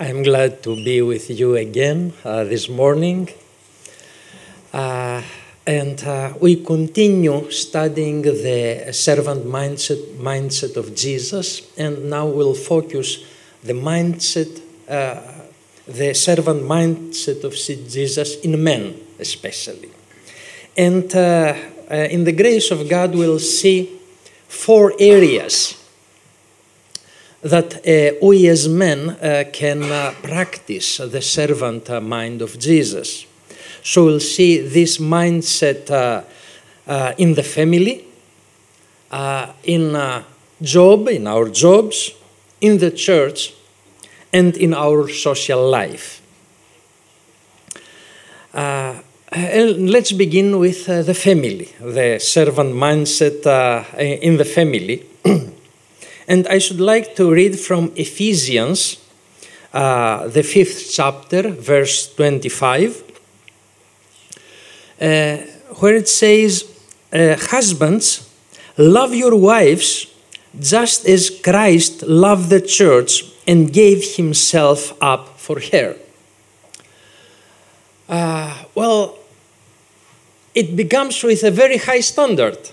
I'm glad to be with you again uh, this morning. Uh, and uh, we continue studying the servant mindset, mindset of Jesus, and now we'll focus the mindset, uh, the servant mindset of Jesus in men, especially. And uh, uh, in the grace of God, we'll see four areas that uh, we as men uh, can uh, practice the servant mind of Jesus. So we'll see this mindset in the family, in job, in our jobs, in the church, and in our social life. let's begin with the family, the servant mindset in the family. And I should like to read from Ephesians, uh, the fifth chapter, verse 25, uh, where it says, uh, Husbands, love your wives just as Christ loved the church and gave himself up for her. Uh, well, it begins with a very high standard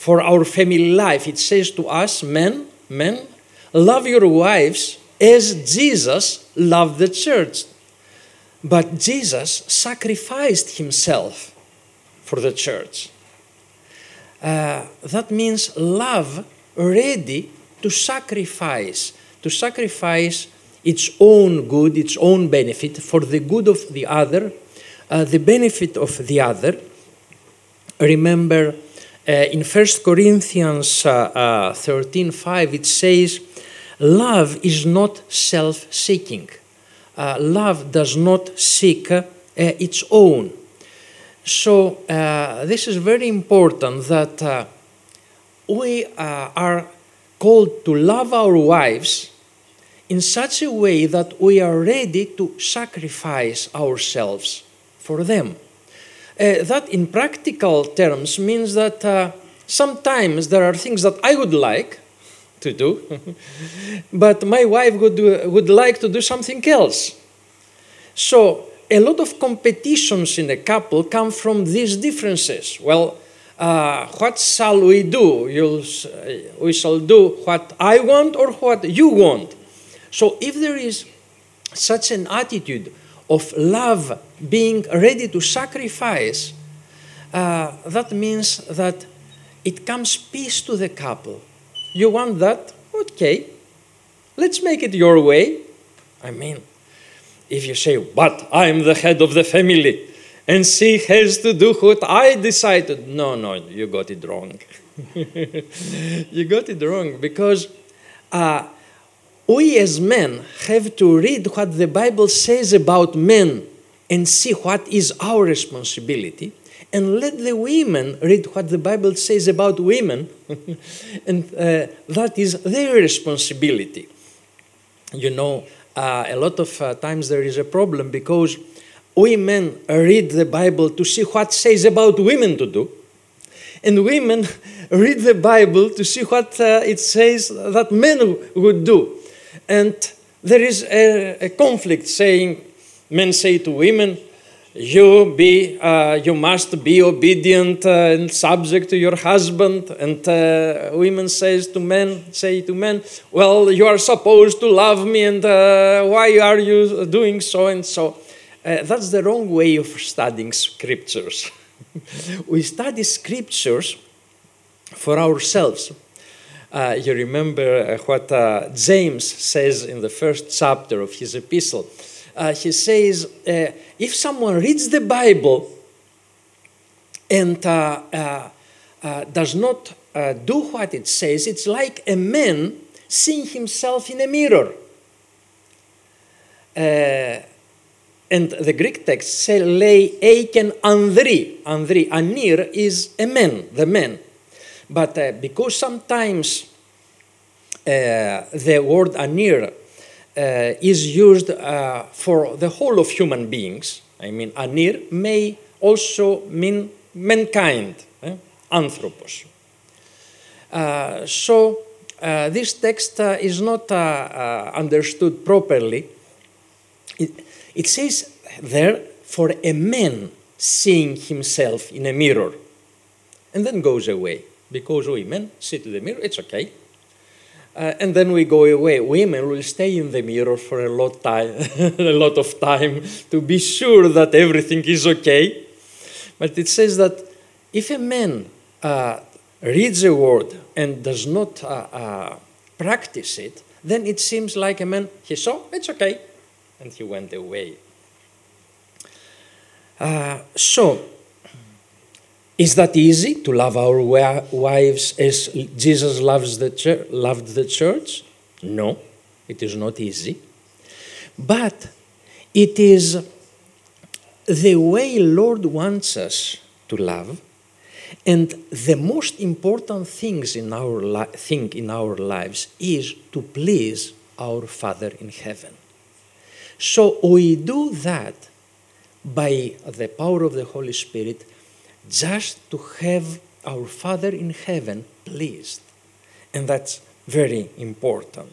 for our family life. It says to us, men, men, love your wives as Jesus loved the church. But Jesus sacrificed himself for the church. Uh, that means love ready to sacrifice, to sacrifice its own good, its own benefit for the good of the other, uh, the benefit of the other. Remember, in 1 Corinthians uh, uh, 13 5, it says, Love is not self seeking. Uh, love does not seek uh, its own. So, uh, this is very important that we are called to love our wives in such a way that we are ready to sacrifice ourselves for them. Uh, that, in practical terms, means that uh, sometimes there are things that I would like to do, but my wife would, do, would like to do something else. So, a lot of competitions in a couple come from these differences. Well, uh, what shall we do? You'll, we shall do what I want or what you want. So, if there is such an attitude of love being ready to sacrifice, uh, that means that it comes peace to the couple. You want that? Okay. Let's make it your way. I mean, if you say, but I'm the head of the family and she has to do what I decided, no, no, you got it wrong. you got it wrong because uh, we as men have to read what the Bible says about men and see what is our responsibility. And let the women read what the Bible says about women, and uh, that is their responsibility. You know, uh, a lot of uh, times there is a problem because women read the Bible to see what says about women to do, and women read the Bible to see what uh, it says that men would do. And there is a, a conflict saying, men say to women, you be uh, you must be obedient uh, and subject to your husband. And uh, women says to men say to men well you are supposed to love me and uh, why are you doing so and so? Uh, that's the wrong way of studying scriptures. We study scriptures for ourselves uh, you remember what james says in the first chapter of his epistle uh, he says, uh, if someone reads the Bible and uh, uh, uh does not uh, do what it says, it's like a man seeing himself in a mirror. and the Greek text says, lay aiken andri. Andri, anir is a man, the man. But because sometimes the word anir uh, is used uh, for the whole of human beings. I mean, anir may also mean mankind, eh? anthropos. Uh, so uh, this text uh, is not uh, uh, understood properly. It, it says there, for a man seeing himself in a mirror, and then goes away. Because women see to the mirror, it's okay. Uh, and then we go away. Women will stay in the mirror for a lot, time, a lot of time to be sure that everything is okay. But it says that if a man uh, reads a word and does not uh, uh, practice it, then it seems like a man, he saw, it's okay, and he went away. Uh, so, is that easy to love our wives as Jesus loves the loved the church? No, it is not easy. But it is the way Lord wants us to love, and the most important things in our li- thing in our lives is to please our Father in heaven. So we do that by the power of the Holy Spirit just to have our Father in heaven pleased. And that's very important.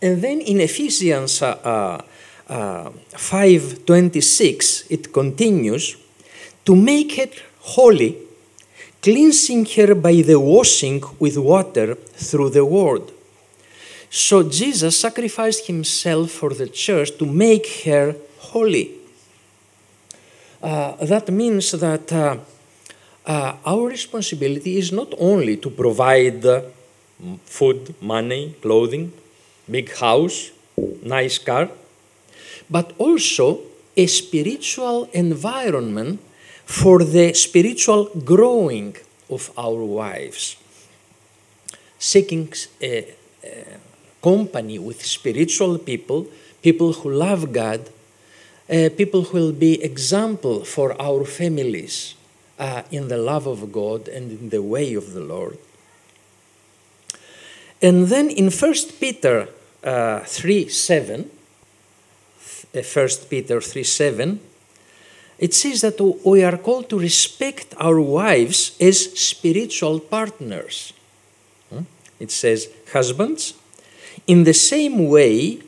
And then in Ephesians uh, uh, 5:26 it continues to make it holy cleansing her by the washing with water through the word so jesus sacrificed himself for the church to make her holy that means that uh, uh, our responsibility is not only to provide food, money, clothing, big house, nice car, but also a spiritual environment for the spiritual growing of our wives. Seeking a, a company with spiritual people, people who love God, uh, people who will be example for our families uh, in the love of God and in the way of the Lord. And then in 1 Peter uh, 3 7, 1 uh, Peter 3 7, it says that we are called to respect our wives as spiritual partners. Hmm? It says, Husbands, in the same way,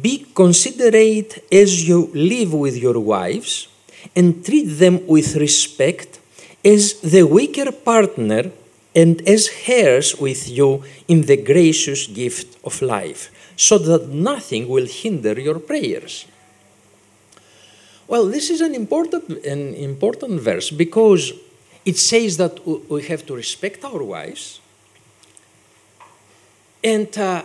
be considerate as you live with your wives and treat them with respect as the weaker partner and as heirs with you in the gracious gift of life, so that nothing will hinder your prayers. Well, this is an important, an important verse because it says that we have to respect our wives and uh,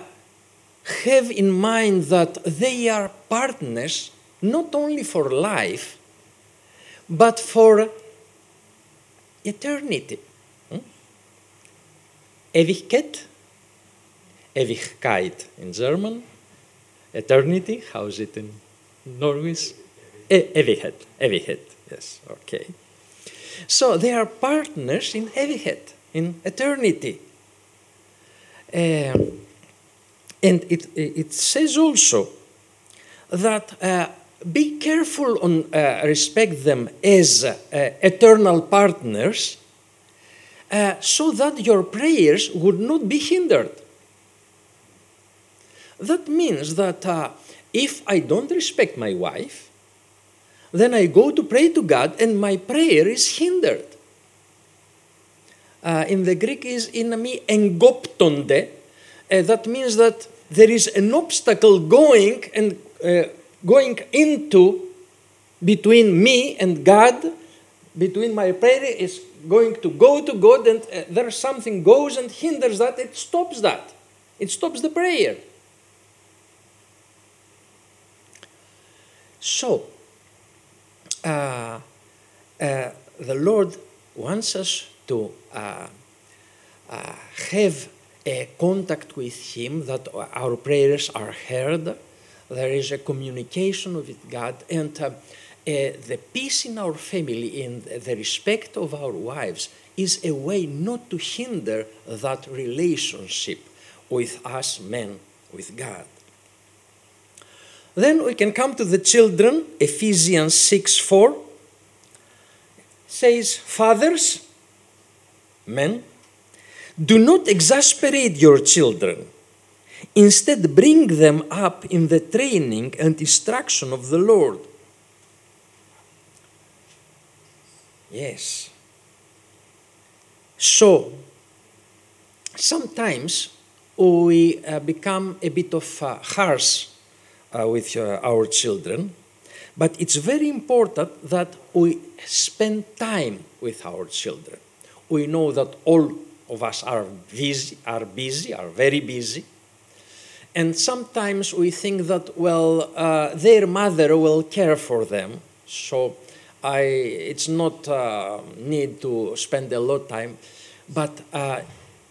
have in mind that they are partners not only for life, but for eternity. Hmm? Ewigkeit, Ewigkeit in German, eternity, how is it in Norwegian? Ewigkeit, Ewigkeit, yes, okay. So they are partners in Ewigkeit, in eternity. Um, and it, it says also that uh, be careful on uh, respect them as uh, eternal partners uh, so that your prayers would not be hindered. That means that uh, if I don't respect my wife, then I go to pray to God and my prayer is hindered. Uh, in the Greek is in me engoptonde, uh, that means that there is an obstacle going and uh, going into between me and God, between my prayer is going to go to God, and uh, there's something goes and hinders that. It stops that. It stops the prayer. So, uh, uh the Lord wants us to uh, uh, have a contact with Him, that our prayers are heard, there is a communication with God, and uh, uh, the peace in our family, in the respect of our wives, is a way not to hinder that relationship with us men, with God. Then we can come to the children, Ephesians 6 4 says, Fathers, men, Do not exasperate your children. Instead, bring them up in the training and instruction of the Lord. Yes. So, sometimes we uh, become a bit of uh, harsh uh, with uh, our children, but it's very important that we spend time with our children. We know that all of us are busy, are busy, are very busy. And sometimes we think that, well, uh, their mother will care for them, so I, it's not uh, need to spend a lot of time. But uh,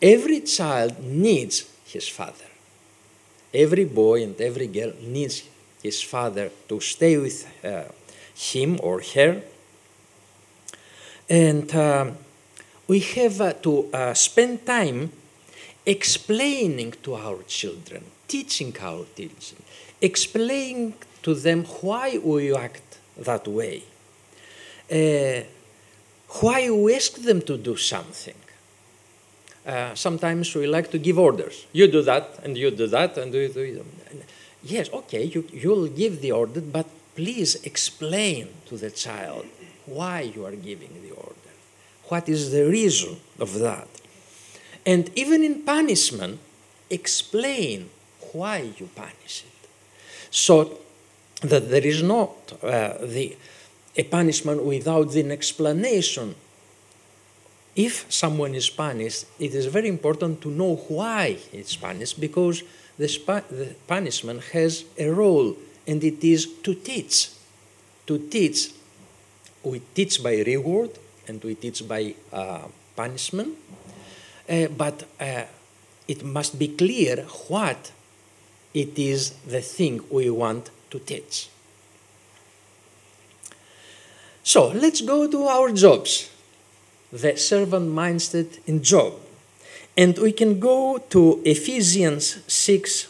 every child needs his father. Every boy and every girl needs his father to stay with uh, him or her. And um, we have uh, to uh, spend time explaining to our children, teaching our children, explaining to them why we act that way, uh, why we ask them to do something. Uh, sometimes we like to give orders. You do that, and you do that, and you do. Yes, okay, you, you'll give the order, but please explain to the child why you are giving. What is the reason of that? And even in punishment, explain why you punish it. So that there is not uh, the, a punishment without an explanation. If someone is punished, it is very important to know why it's punished because the, the punishment has a role and it is to teach. To teach, we teach by reward and we teach by uh, punishment, uh, but uh, it must be clear what it is the thing we want to teach. So let's go to our jobs, the servant mindset in job. And we can go to Ephesians 6,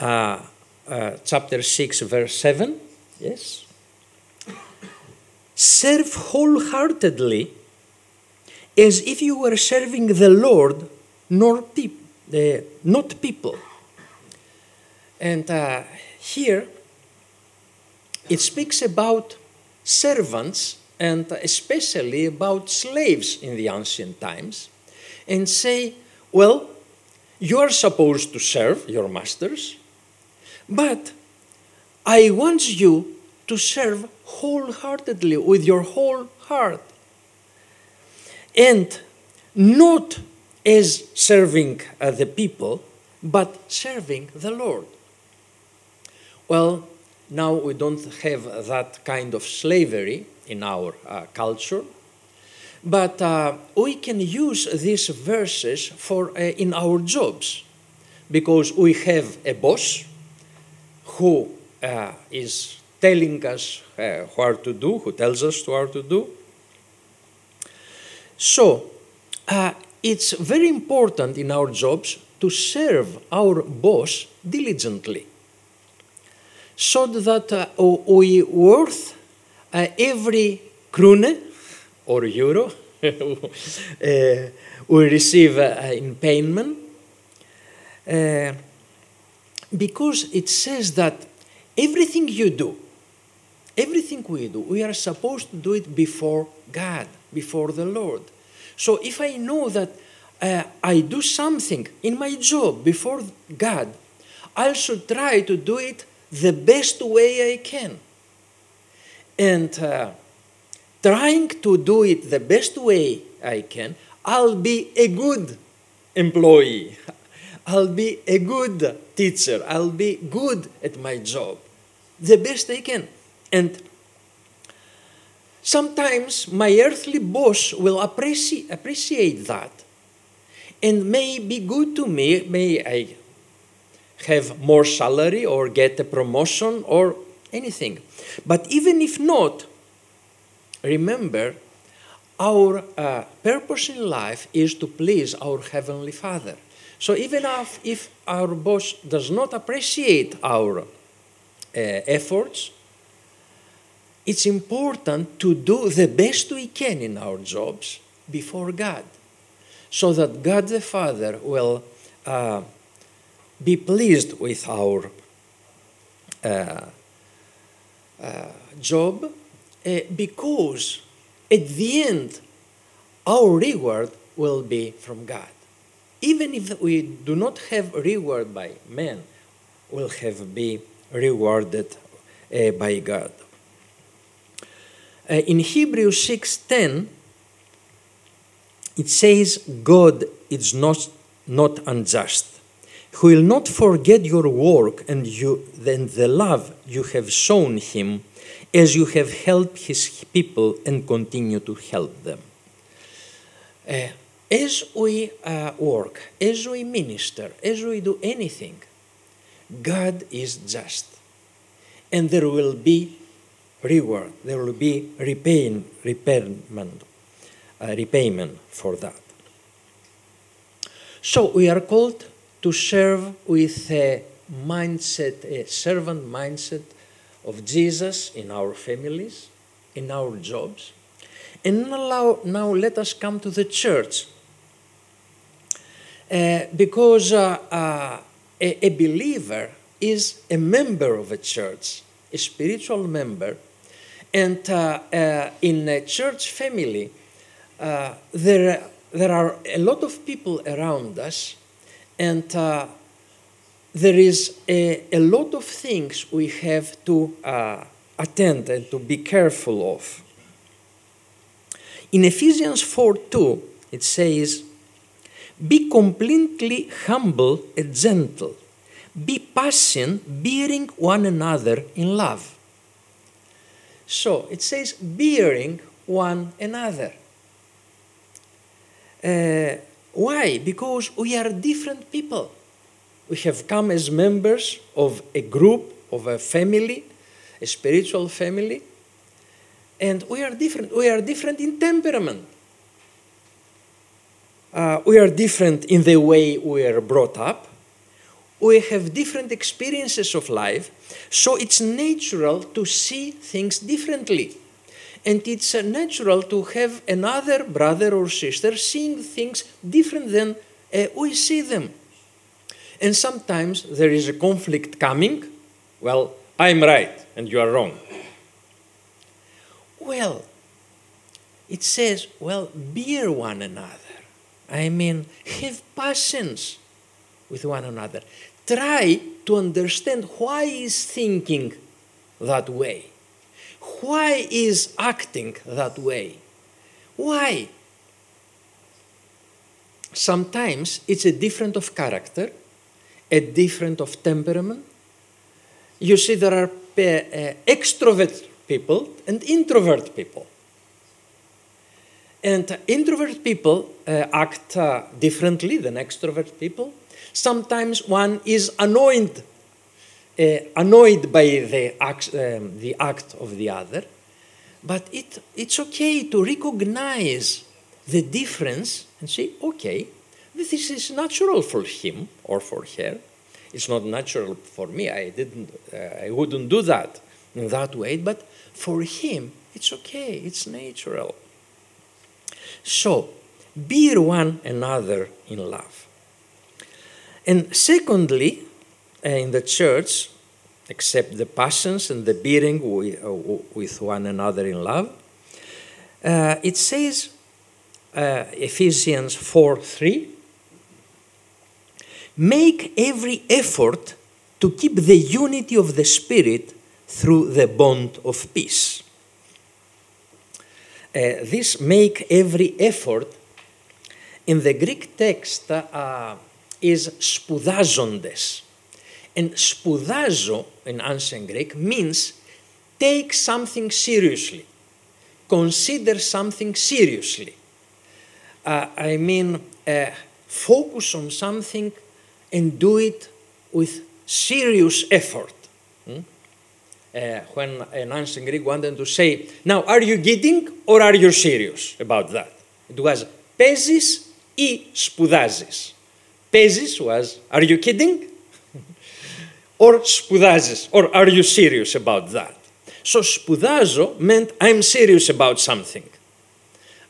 uh, uh, chapter 6, verse 7. Yes. Serve wholeheartedly as if you were serving the Lord, nor peop- uh, not people. And uh, here it speaks about servants and especially about slaves in the ancient times and say, well, you are supposed to serve your masters, but I want you to serve wholeheartedly with your whole heart. And not as serving uh, the people, but serving the Lord. Well, now we don't have that kind of slavery in our uh, culture, but uh, we can use these verses for uh, in our jobs because we have a boss who uh, is telling us uh, what to do, who tells us what to do. So, uh, it's very important in our jobs to serve our boss diligently so that uh, we worth uh, every krone or euro uh, we receive uh, in payment uh, because it says that everything you do everything we do we are supposed to do it before god before the lord so if i know that uh, i do something in my job before god i should try to do it the best way i can and uh, trying to do it the best way I can, I'll be a good employee. I'll be a good teacher. I'll be good at my job. The best I can. And sometimes my earthly boss will appreciate, appreciate that and may be good to me. May I have more salary or get a promotion or anything. But even if not, remember our uh, purpose in life is to please our Heavenly Father. So even if, if our boss does not appreciate our uh, efforts, it's important to do the best we can in our jobs before God. so that God the Father will uh, be pleased with our uh, uh, job uh, because at the end our reward will be from God. Even if we do not have reward by men, will have be rewarded uh, by God. Uh, in Hebrews 6:10 it says God is not not unjust who will not forget your work and you then the love you have shown him as you have helped his people and continue to help them. Uh, as we uh, work, as we minister, as we do anything, God is just. And there will be reward, there will be repayment, repayment, uh, repayment for that. So we are called to serve with a mindset, a servant mindset of Jesus in our families, in our jobs. And now, now let us come to the church. Uh, because uh, uh, a, a, believer is a member of a church, a spiritual member, and uh, uh, in a church family, uh, there, there are a lot of people around us and there is a, a, lot of things we have to attend and to be careful of. In Ephesians 4 2, it says, Be completely humble and gentle. Be patient, bearing one another in love. So it says, bearing one another. Uh, why? Because we are different people. We have come as members of a group, of a family, a spiritual family, and we are different. We are different in temperament. Uh, we are different in the way we are brought up. We have different experiences of life, so it's natural to see things differently. And it's uh, natural to have another brother or sister seeing things different than uh, we see them. And sometimes there is a conflict coming. Well, I'm right and you are wrong. Well, it says, well, bear one another. I mean, have patience with one another. Try to understand why is thinking that way why is acting that way? Why? Sometimes it's a different of character, a different of temperament. You see, there are uh, extrovert people and introvert people. And uh, introvert people uh, act uh, differently than extrovert people. Sometimes one is annoyed uh, annoyed by the act, um, the act of the other, but it, it's okay to recognize the difference and say, okay, this is natural for him or for her. It's not natural for me. I didn't. Uh, I wouldn't do that in that way. But for him, it's okay. It's natural. So, bear one another in love. And secondly, uh, in the church except the passions and the bearing uh, with one another in love. Uh, it says, uh, Ephesians 4 3, make every effort to keep the unity of the Spirit through the bond of peace. Uh, this make every effort in the Greek text uh, is spουδάζοντες. And σπουδάζω in ancient Greek means take something seriously, consider something seriously. Uh, I mean, uh, focus on something and do it with serious effort. Hmm? Uh, when an ancient Greek wanted to say, now are you kidding or are you serious about that? It was παίζεις ή σπουδάζεις. Παίζεις was, are you kidding? or σπουδάζεις, or are you serious about that? So σπουδάζω meant I'm serious about something.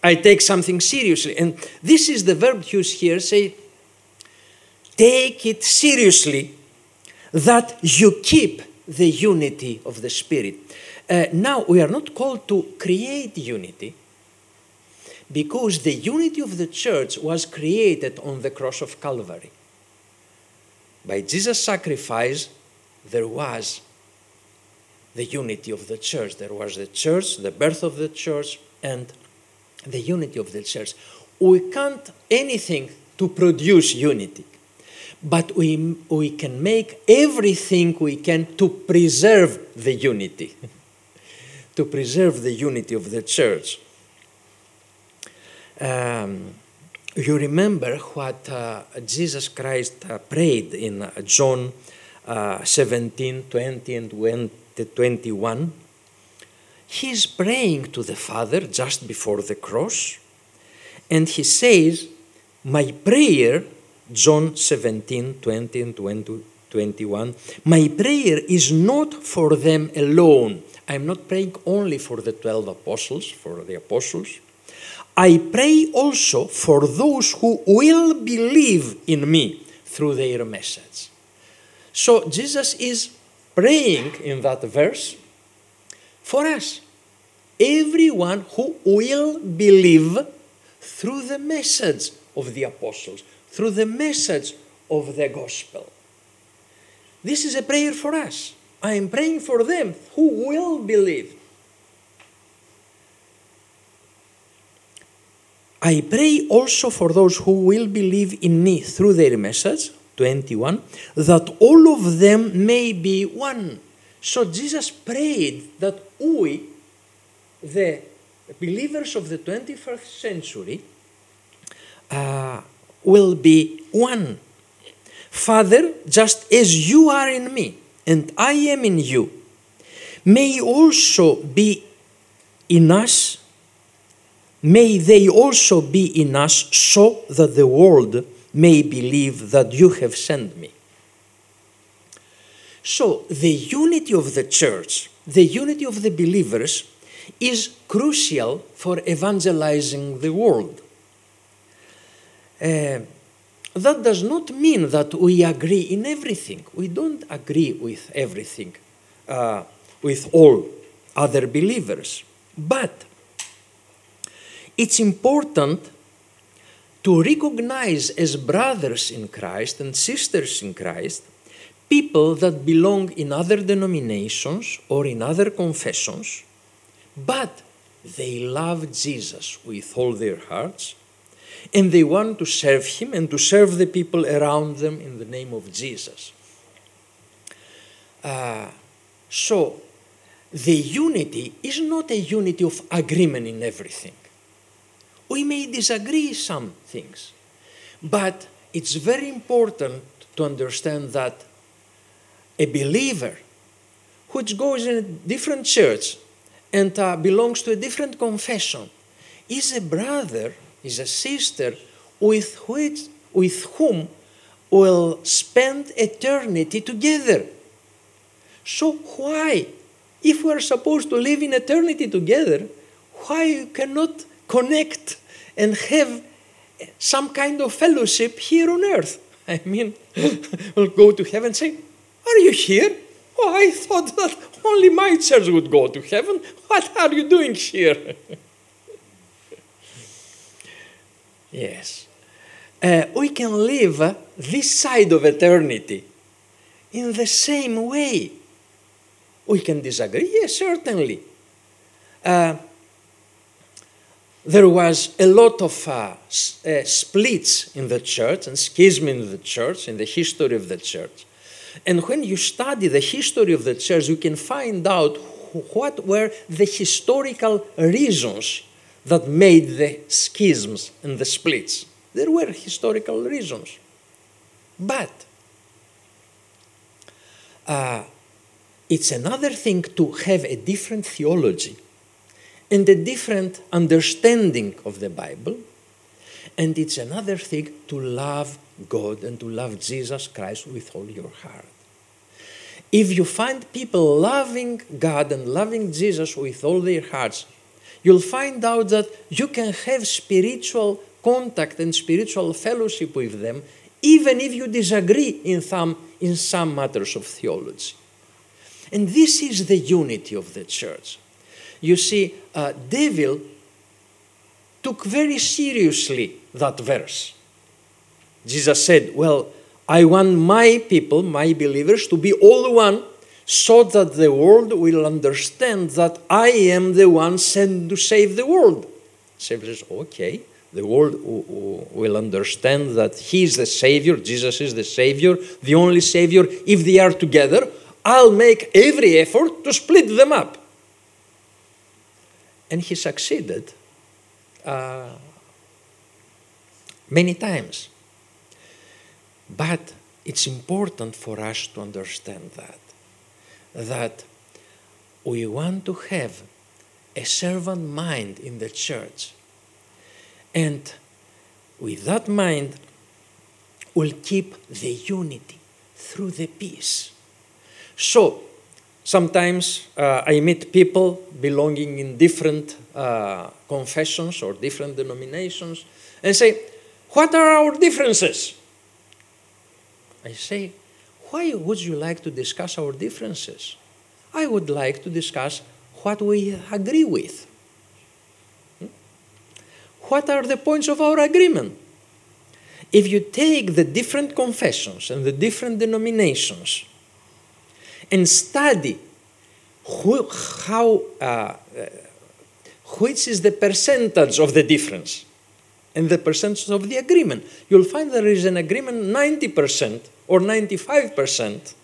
I take something seriously. And this is the verb used here say, take it seriously that you keep the unity of the Spirit. Uh, now, we are not called to create unity because the unity of the church was created on the cross of Calvary. By Jesus' sacrifice, there was the unity of the church. There was the church, the birth of the church, and the unity of the church. We can't anything to produce unity, but we, we can make everything we can to preserve the unity, to preserve the unity of the church. Um, you remember what uh, Jesus Christ uh, prayed in uh, John uh, 17, 20, and 21. He's praying to the Father just before the cross, and he says, My prayer, John 17, 20, and 20, 21, my prayer is not for them alone. I'm not praying only for the 12 apostles, for the apostles. I pray also for those who will believe in me through their message. So Jesus is praying in that verse for us. Everyone who will believe through the message of the apostles, through the message of the gospel. This is a prayer for us. I am praying for them who will believe. I pray also for those who will believe in me through their message, 21, that all of them may be one. So Jesus prayed that we, the believers of the 21st century, uh, will be one. Father, just as you are in me and I am in you, may also be in us may they also be in us so that the world may believe that you have sent me. So, the unity of the church, the unity of the believers, is crucial for evangelizing the world. Uh, that does not mean that we agree in everything. We don't agree with everything, uh, with all other believers. But it's important to recognize as brothers in Christ and sisters in Christ people that belong in other denominations or in other confessions, but they love Jesus with all their hearts and they want to serve Him and to serve the people around them in the name of Jesus. Uh, so, the unity is not a unity of agreement in everything. We may disagree some things, but it's very important to understand that a believer which goes in a different church and uh, belongs to a different confession is a brother, is a sister with, which, with whom will spend eternity together. So why, if we are supposed to live in eternity together, why you cannot connect and have some kind of fellowship here on earth. I mean, we'll go to heaven and say, Are you here? Oh, I thought that only my church would go to heaven. What are you doing here? yes. Uh, we can live this side of eternity in the same way. We can disagree, yes, certainly. Uh, there was a lot of uh, uh, splits in the church and schism in the church, in the history of the church. And when you study the history of the church, you can find out what were the historical reasons that made the schisms and the splits. There were historical reasons. But uh, it's another thing to have a different theology and a different understanding of the Bible. And it's another thing to love God and to love Jesus Christ with all your heart. If you find people loving God and loving Jesus with all their hearts, you'll find out that you can have spiritual contact and spiritual fellowship with them even if you disagree in some, in some matters of theology. And this is the unity of the church. You see, uh, Devil took very seriously that verse. Jesus said, Well, I want my people, my believers, to be all one so that the world will understand that I am the one sent to save the world. Savior says, okay, the world will understand that He is the Savior, Jesus is the Savior, the only Savior. If they are together, I'll make every effort to split them up. And He succeeded uh, many times. But it's important for us to understand that that we want to have a servant mind in the church. And with that mind, we'll keep the unity through the peace. So, sometimes uh, I meet people belonging in different uh, confessions or different denominations and say, What are our differences? I say, why would you like to discuss our differences? I would like to discuss what we agree with. Hmm? What are the points of our agreement? If you take the different confessions and the different denominations and study who, how, uh, uh, which is the percentage of the difference and the percentage of the agreement, you'll find there is an agreement 90% or 95%,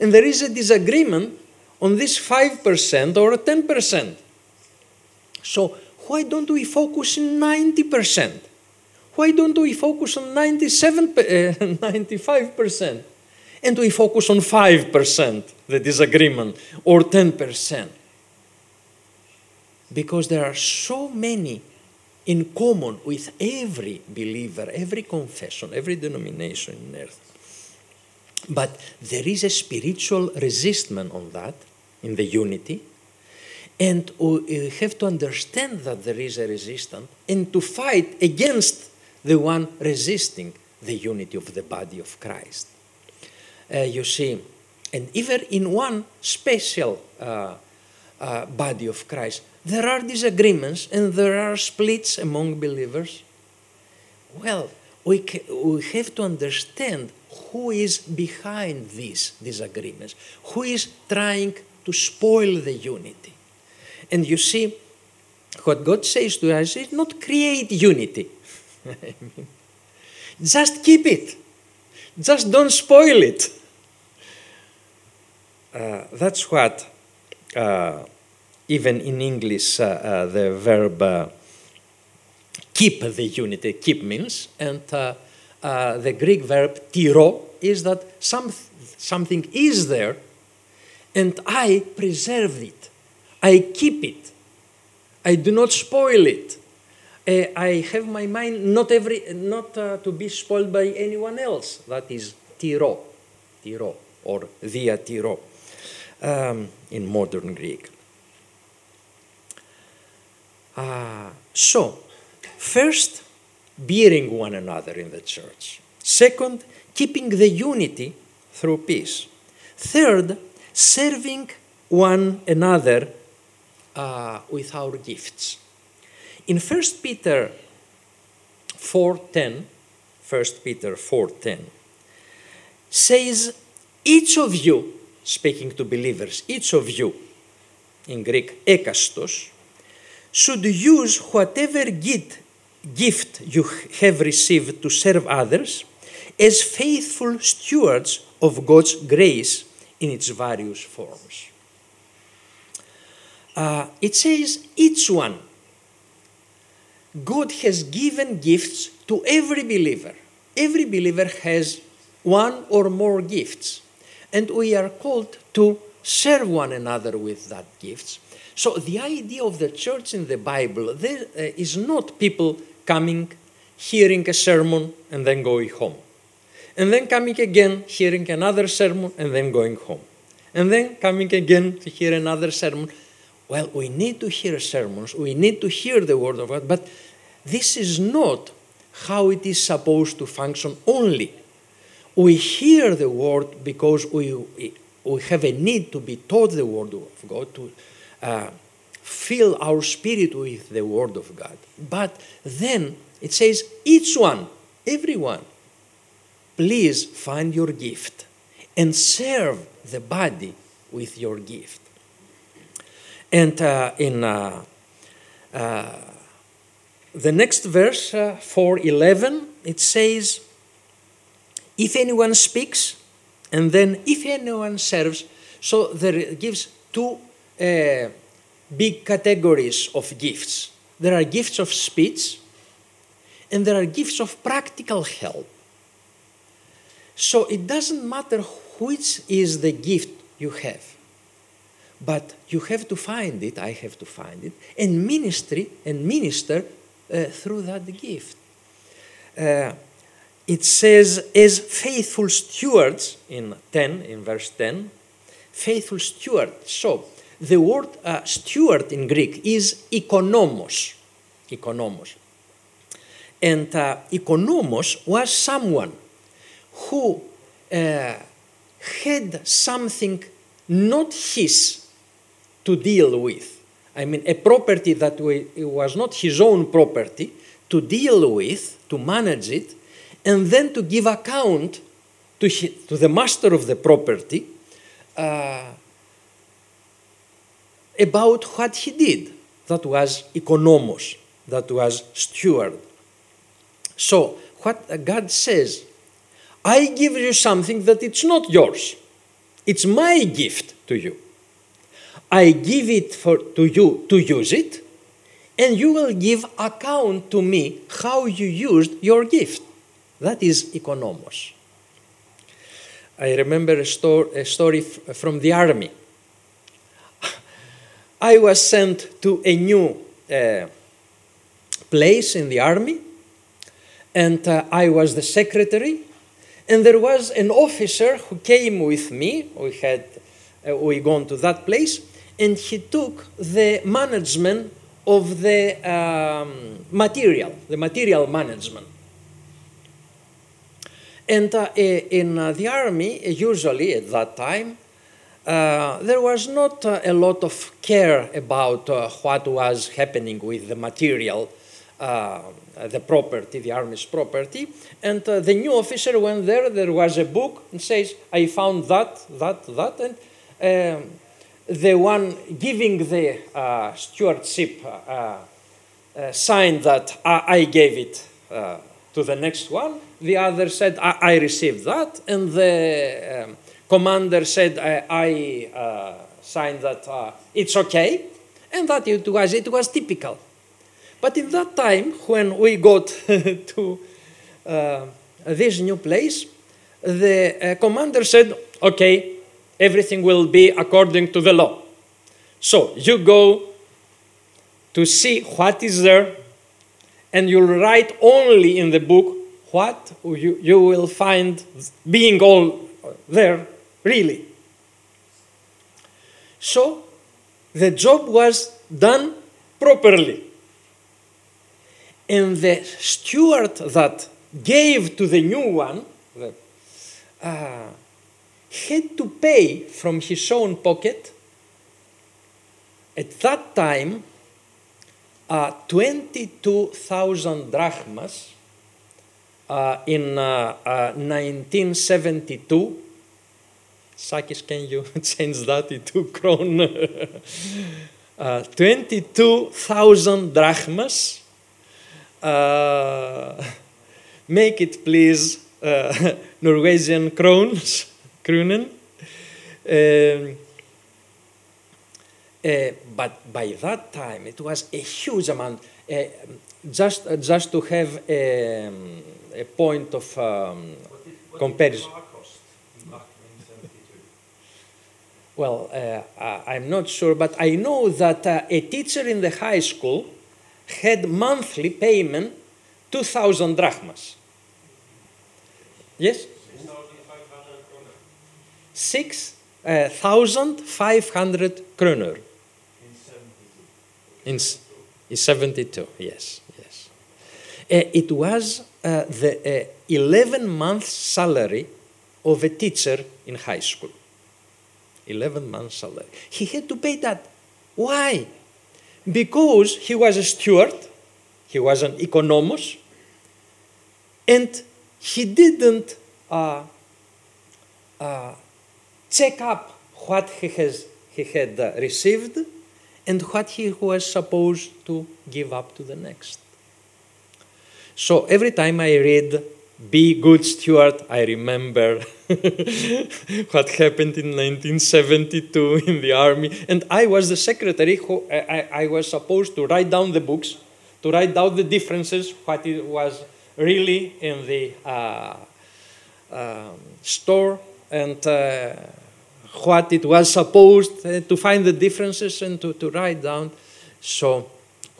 and there is a disagreement on this 5% or 10%. So, why don't we focus on 90%? Why don't we focus on 97, uh, 95%? And we focus on 5%, the disagreement, or 10%. Because there are so many in common with every believer, every confession, every denomination in earth. But there is a spiritual resistance on that in the unity. And we have to understand that there is a resistance and to fight against the one resisting the unity of the body of Christ. Uh, you see, and even in one special uh, uh, body of Christ, there are disagreements and there are splits among believers. Well, we, we have to understand who is behind these disagreements, who is trying to spoil the unity. And you see, what God says to us is not create unity. just keep it. Just don't spoil it. Uh, that's what, uh, even in English, uh, uh the verb uh, keep the unity, keep means, and uh, uh, the Greek verb tiro is that some, something is there and I preserve it. I keep it. I do not spoil it. Uh, I have my mind not, every, not uh, to be spoiled by anyone else. That is tiro, tiro, or dia tiro um, in modern Greek. Uh, so, first, bearing one another in the church. Second, keeping the unity through peace. Third, serving one another uh, with our gifts. In 1 Peter 4.10, 1 Peter 4.10, says, each of you, speaking to believers, each of you, in Greek, ekastos, should use whatever gift you have received to serve others as faithful stewards of God's grace in its various forms. Uh, it says, each one. God has given gifts to every believer. Every believer has one or more gifts. And we are called to serve one another with that gifts. So the idea of the church in the Bible there, uh, is not people coming, hearing a sermon, and then going home. And then coming again, hearing another sermon, and then going home. And then coming again to hear another sermon. well, we need to hear sermons, we need to hear the Word of God, but this is not how it is supposed to function only. We hear the Word because we, we have a need to be taught the Word of God, to uh, fill our spirit with the Word of God. But then it says, each one, everyone, please find your gift and serve the body with your gift. And uh, in uh, uh, the next verse, uh, 411, it says, If anyone speaks, and then if anyone serves, so there gives two uh, big categories of gifts. There are gifts of speech, and there are gifts of practical help. So it doesn't matter which is the gift you have, but you have to find it, I have to find it, and ministry and minister uh, through that gift. Uh, it says, as faithful stewards in 10, in verse 10, faithful steward. So the word uh, steward in Greek is economos. Economos. And uh, economos was someone who uh, had something not his to deal with. I mean, a property that was not his own property to deal with, to manage it, and then to give account to, to the master of the property uh, about what he did. That was economos, that was steward. So, what God says, I give you something that it's not yours. It's my gift to you. I give it for, to you to use it, and you will give account to me how you used your gift. That is economos. I remember a, sto- a story f- from the army. I was sent to a new uh, place in the army, and uh, I was the secretary. And there was an officer who came with me. We had uh, we gone to that place, and he took the management of the um, material, the material management. And uh, in uh, the army, usually at that time, uh, there was not uh, a lot of care about uh, what was happening with the material, uh, the property, the army's property. And the new officer went there, there was a book, and says, I found that, that, that. And um, the one giving the stewardship signed that I, I gave it to the next one. The other said, I, I received that. And the um, commander said, I, I uh, signed that uh, it's okay. And that it was, it was typical. But in that time, when we got to uh, this new place, the uh, commander said, okay, everything will be according to the law. So you go to see what is there and you'll write only in the book what you, you will find being all there, really. So the job was done properly. And the steward that gave to the new one uh, had to pay from his own pocket at that time uh, 22,000 drachmas uh, in 1972. Uh, uh, Sakis, can you change that into kron? Uh, 22,000 drachmas. make it, please, Norwegian krones, kronen. Um, but by that time, it was a huge amount. Uh, just, uh, just to have a, a point of um, comparison. Well, uh, I'm not sure, but I know that uh, a teacher in the high school had monthly payment 2,000 drachmas. Yes? 6,500 kroner. In, in 72, yes, yes. Uh, it was uh, the uh, 11 month salary of a teacher in high school. 11 months salary. He had to pay that. Why? Because he was a steward, he was an economos, and he didn't uh, uh, check up what he, has, he had uh, received and what he was supposed to give up to the next. So every time I read Be Good Steward, I remember what happened in 1972 in the army. And I was the secretary who I, I- was supposed to write down the books, to write down the differences, what it was really in the uh, um, store, and uh, what it was supposed uh, to find the differences and to, to write down. So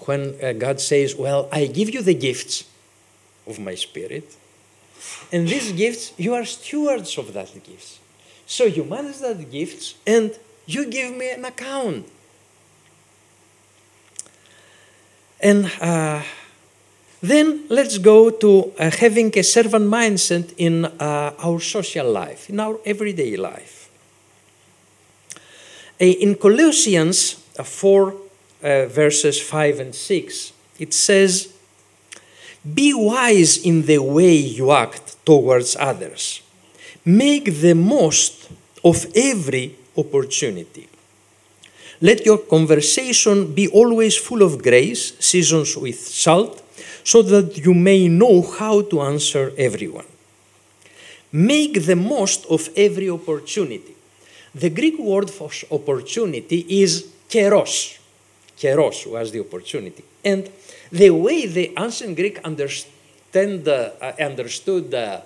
when uh, God says, Well, I give you the gifts of my spirit, and these gifts, you are stewards of that gifts. So you manage that gifts and you give me an account. And uh, then let's go to uh, having a servant mindset in uh, our social life, in our everyday life. Uh, In Colossians uh, 4, uh, verses 5 and 6, it says, Be wise in the way you act towards others. Make the most of every opportunity. Let your conversation be always full of grace, seasoned with salt, so that you may know how to answer everyone. Make the most of every opportunity. The Greek word for opportunity is keros. Keros was the opportunity. And the way the ancient Greek understand, uh, understood uh,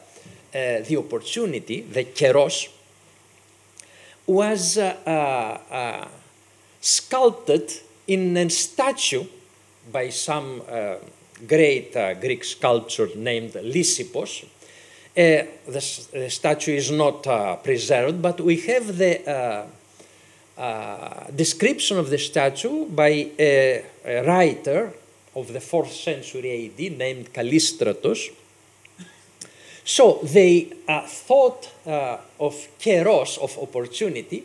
uh, the opportunity, the keros, was uh, uh, uh, sculpted in a statue by some great Greek sculptor named Lysippos. Uh, the, the statue is not uh, preserved, but we have the uh, uh, description of the statue by a, a writer of the 4th century AD named Callistratus. So they uh, thought uh, of keros, of opportunity,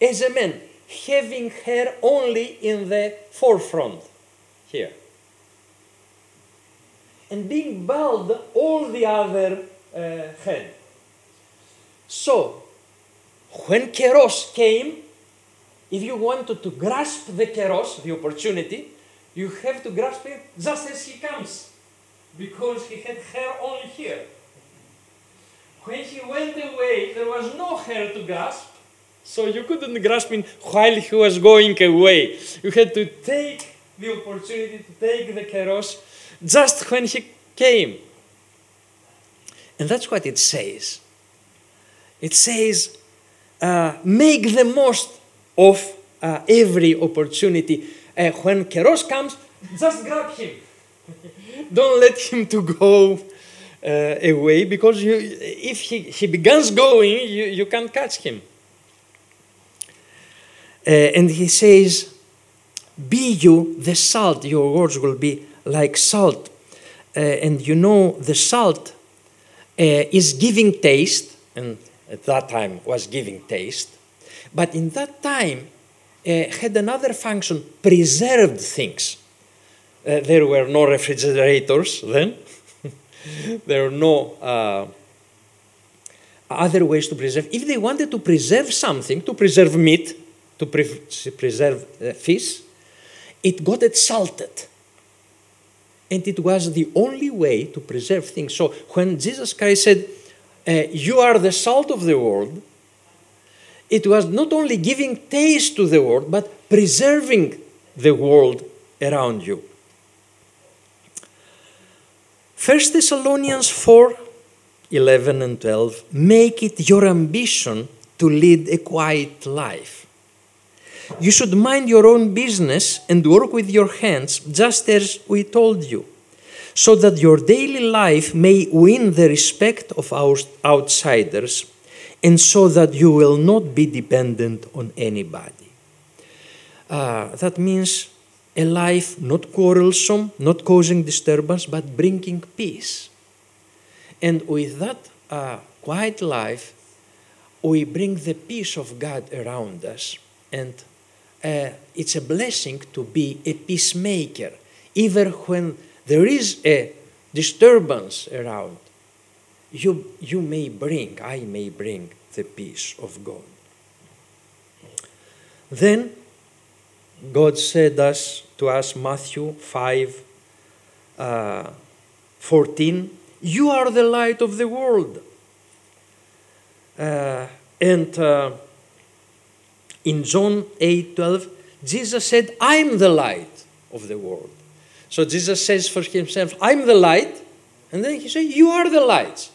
as a man having her only in the forefront, here. And being bald all the other uh. So, when keros came, if you wanted to grasp the keros, the opportunity, you have to grasp it just as he comes, because he had hair only here. When he went away, there was no hair to grasp, so you couldn't grasp him while he was going away. You had to take the opportunity to take the keros just when he came. And that's what it says. It says, uh, make the most of uh, every opportunity. Uh, when Keros comes, just grab him. Don't let him to go uh, away because you, if he, he begins going, you, you can't catch him. Uh, and he says, Be you the salt, your words will be like salt. Uh, and you know, the salt is giving taste, and at that time was giving taste, but in that time uh, had another function, preserved things. Uh, there were no refrigerators then, there were no uh, other ways to preserve. If they wanted to preserve something, to preserve meat, to pre- preserve uh, fish, it got it salted. And it was the only way to preserve things. So when Jesus Christ said, uh, You are the salt of the world, it was not only giving taste to the world, but preserving the world around you. 1 Thessalonians 4 11 and 12 make it your ambition to lead a quiet life. You should mind your own business and work with your hands, just as we told you, so that your daily life may win the respect of our outsiders, and so that you will not be dependent on anybody. Uh, that means a life not quarrelsome, not causing disturbance, but bringing peace. And with that uh, quiet life, we bring the peace of God around us. And uh, it's a blessing to be a peacemaker, even when there is a disturbance around. You, you may bring, I may bring the peace of God. Then God said us to us, Matthew 5 uh, 14, You are the light of the world. Uh, and uh, in John 8 12, Jesus said, I'm the light of the world. So Jesus says for himself, I'm the light. And then he said, You are the light.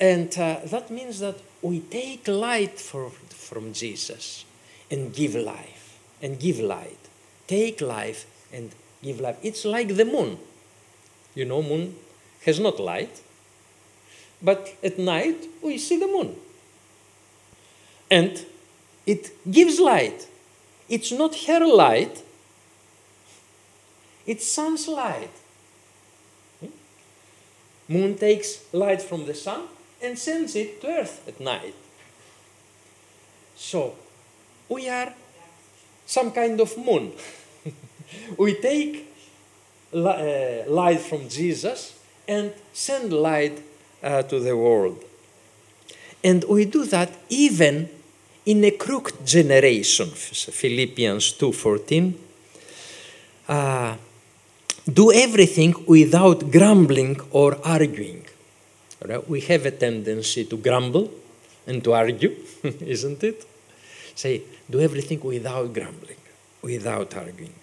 And uh, that means that we take light for, from Jesus and give life and give light. Take life and give life. It's like the moon. You know, moon has not light, but at night we see the moon. And it gives light. It's not her light, it's sun's light. Moon takes light from the sun and sends it to earth at night. So, we are some kind of moon. we take uh, light from Jesus and send light uh, to the world. And we do that even in a crooked generation. Philippians 2:14. Uh, do everything without grumbling or arguing. Right? We have a tendency to grumble and to argue, isn't it? Say, do everything without grumbling, without arguing,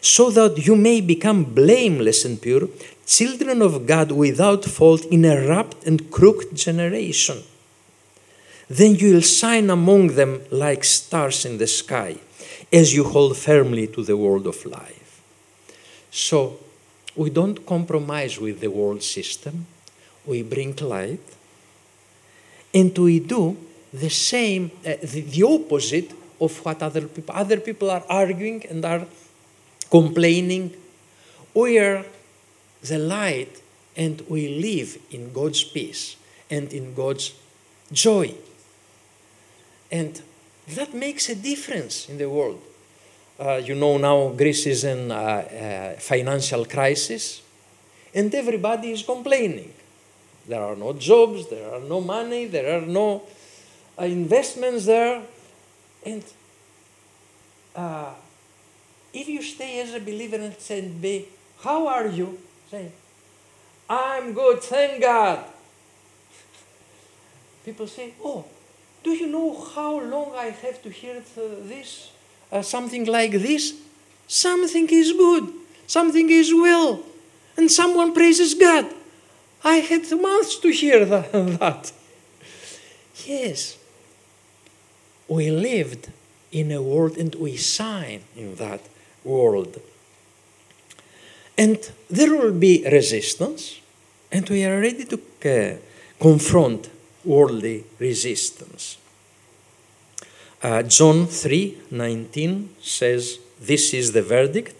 so that you may become blameless and pure, children of God without fault in a corrupt and crooked generation. Then you will shine among them like stars in the sky, as you hold firmly to the word of life. So, we don't compromise with the world system, we bring light, and we do the same, uh, the, the opposite of what other people, other people are arguing and are complaining. We are the light and we live in God's peace and in God's joy. And that makes a difference in the world. Uh, you know now Greece is in a uh, uh, financial crisis and everybody is complaining. There are no jobs, there are no money, there are no uh, investments there. And uh, if you stay as a believer and say, be, how are you? Say, I'm good, thank God. People say, oh, do you know how long I have to hear this? Uh, something like this? Something is good, something is well, and someone praises God. I had months to hear that. that. Yes, we lived in a world and we shine in that world. And there will be resistance, and we are ready to uh, confront worldly resistance. Uh, John 3:19 says, "This is the verdict.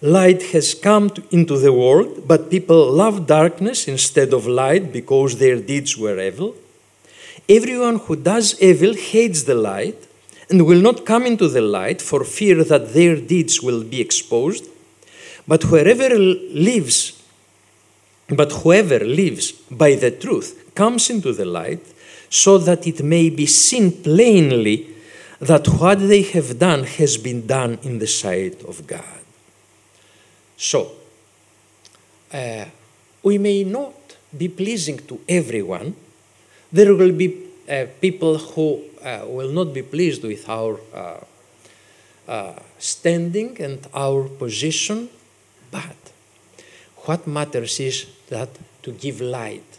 Light has come to, into the world, but people love darkness instead of light because their deeds were evil. Everyone who does evil hates the light and will not come into the light for fear that their deeds will be exposed. But wherever lives, but whoever lives by the truth comes into the light, so that it may be seen plainly that what they have done has been done in the sight of God. So, uh, we may not be pleasing to everyone. There will be uh, people who uh, will not be pleased with our uh, uh, standing and our position, but what matters is that to give light,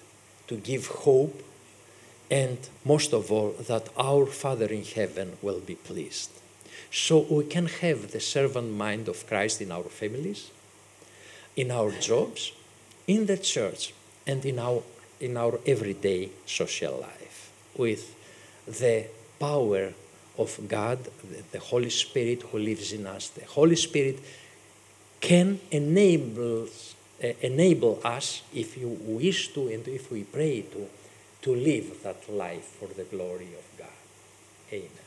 to give hope, and most of all, that our Father in heaven will be pleased. So we can have the servant mind of Christ in our families, in our jobs, in the church, and in our, in our everyday social life with the power of God, the, Holy Spirit who lives in us. The Holy Spirit can enable, enable us, if you wish to and if we pray to, to live that life for the glory of God. Amen.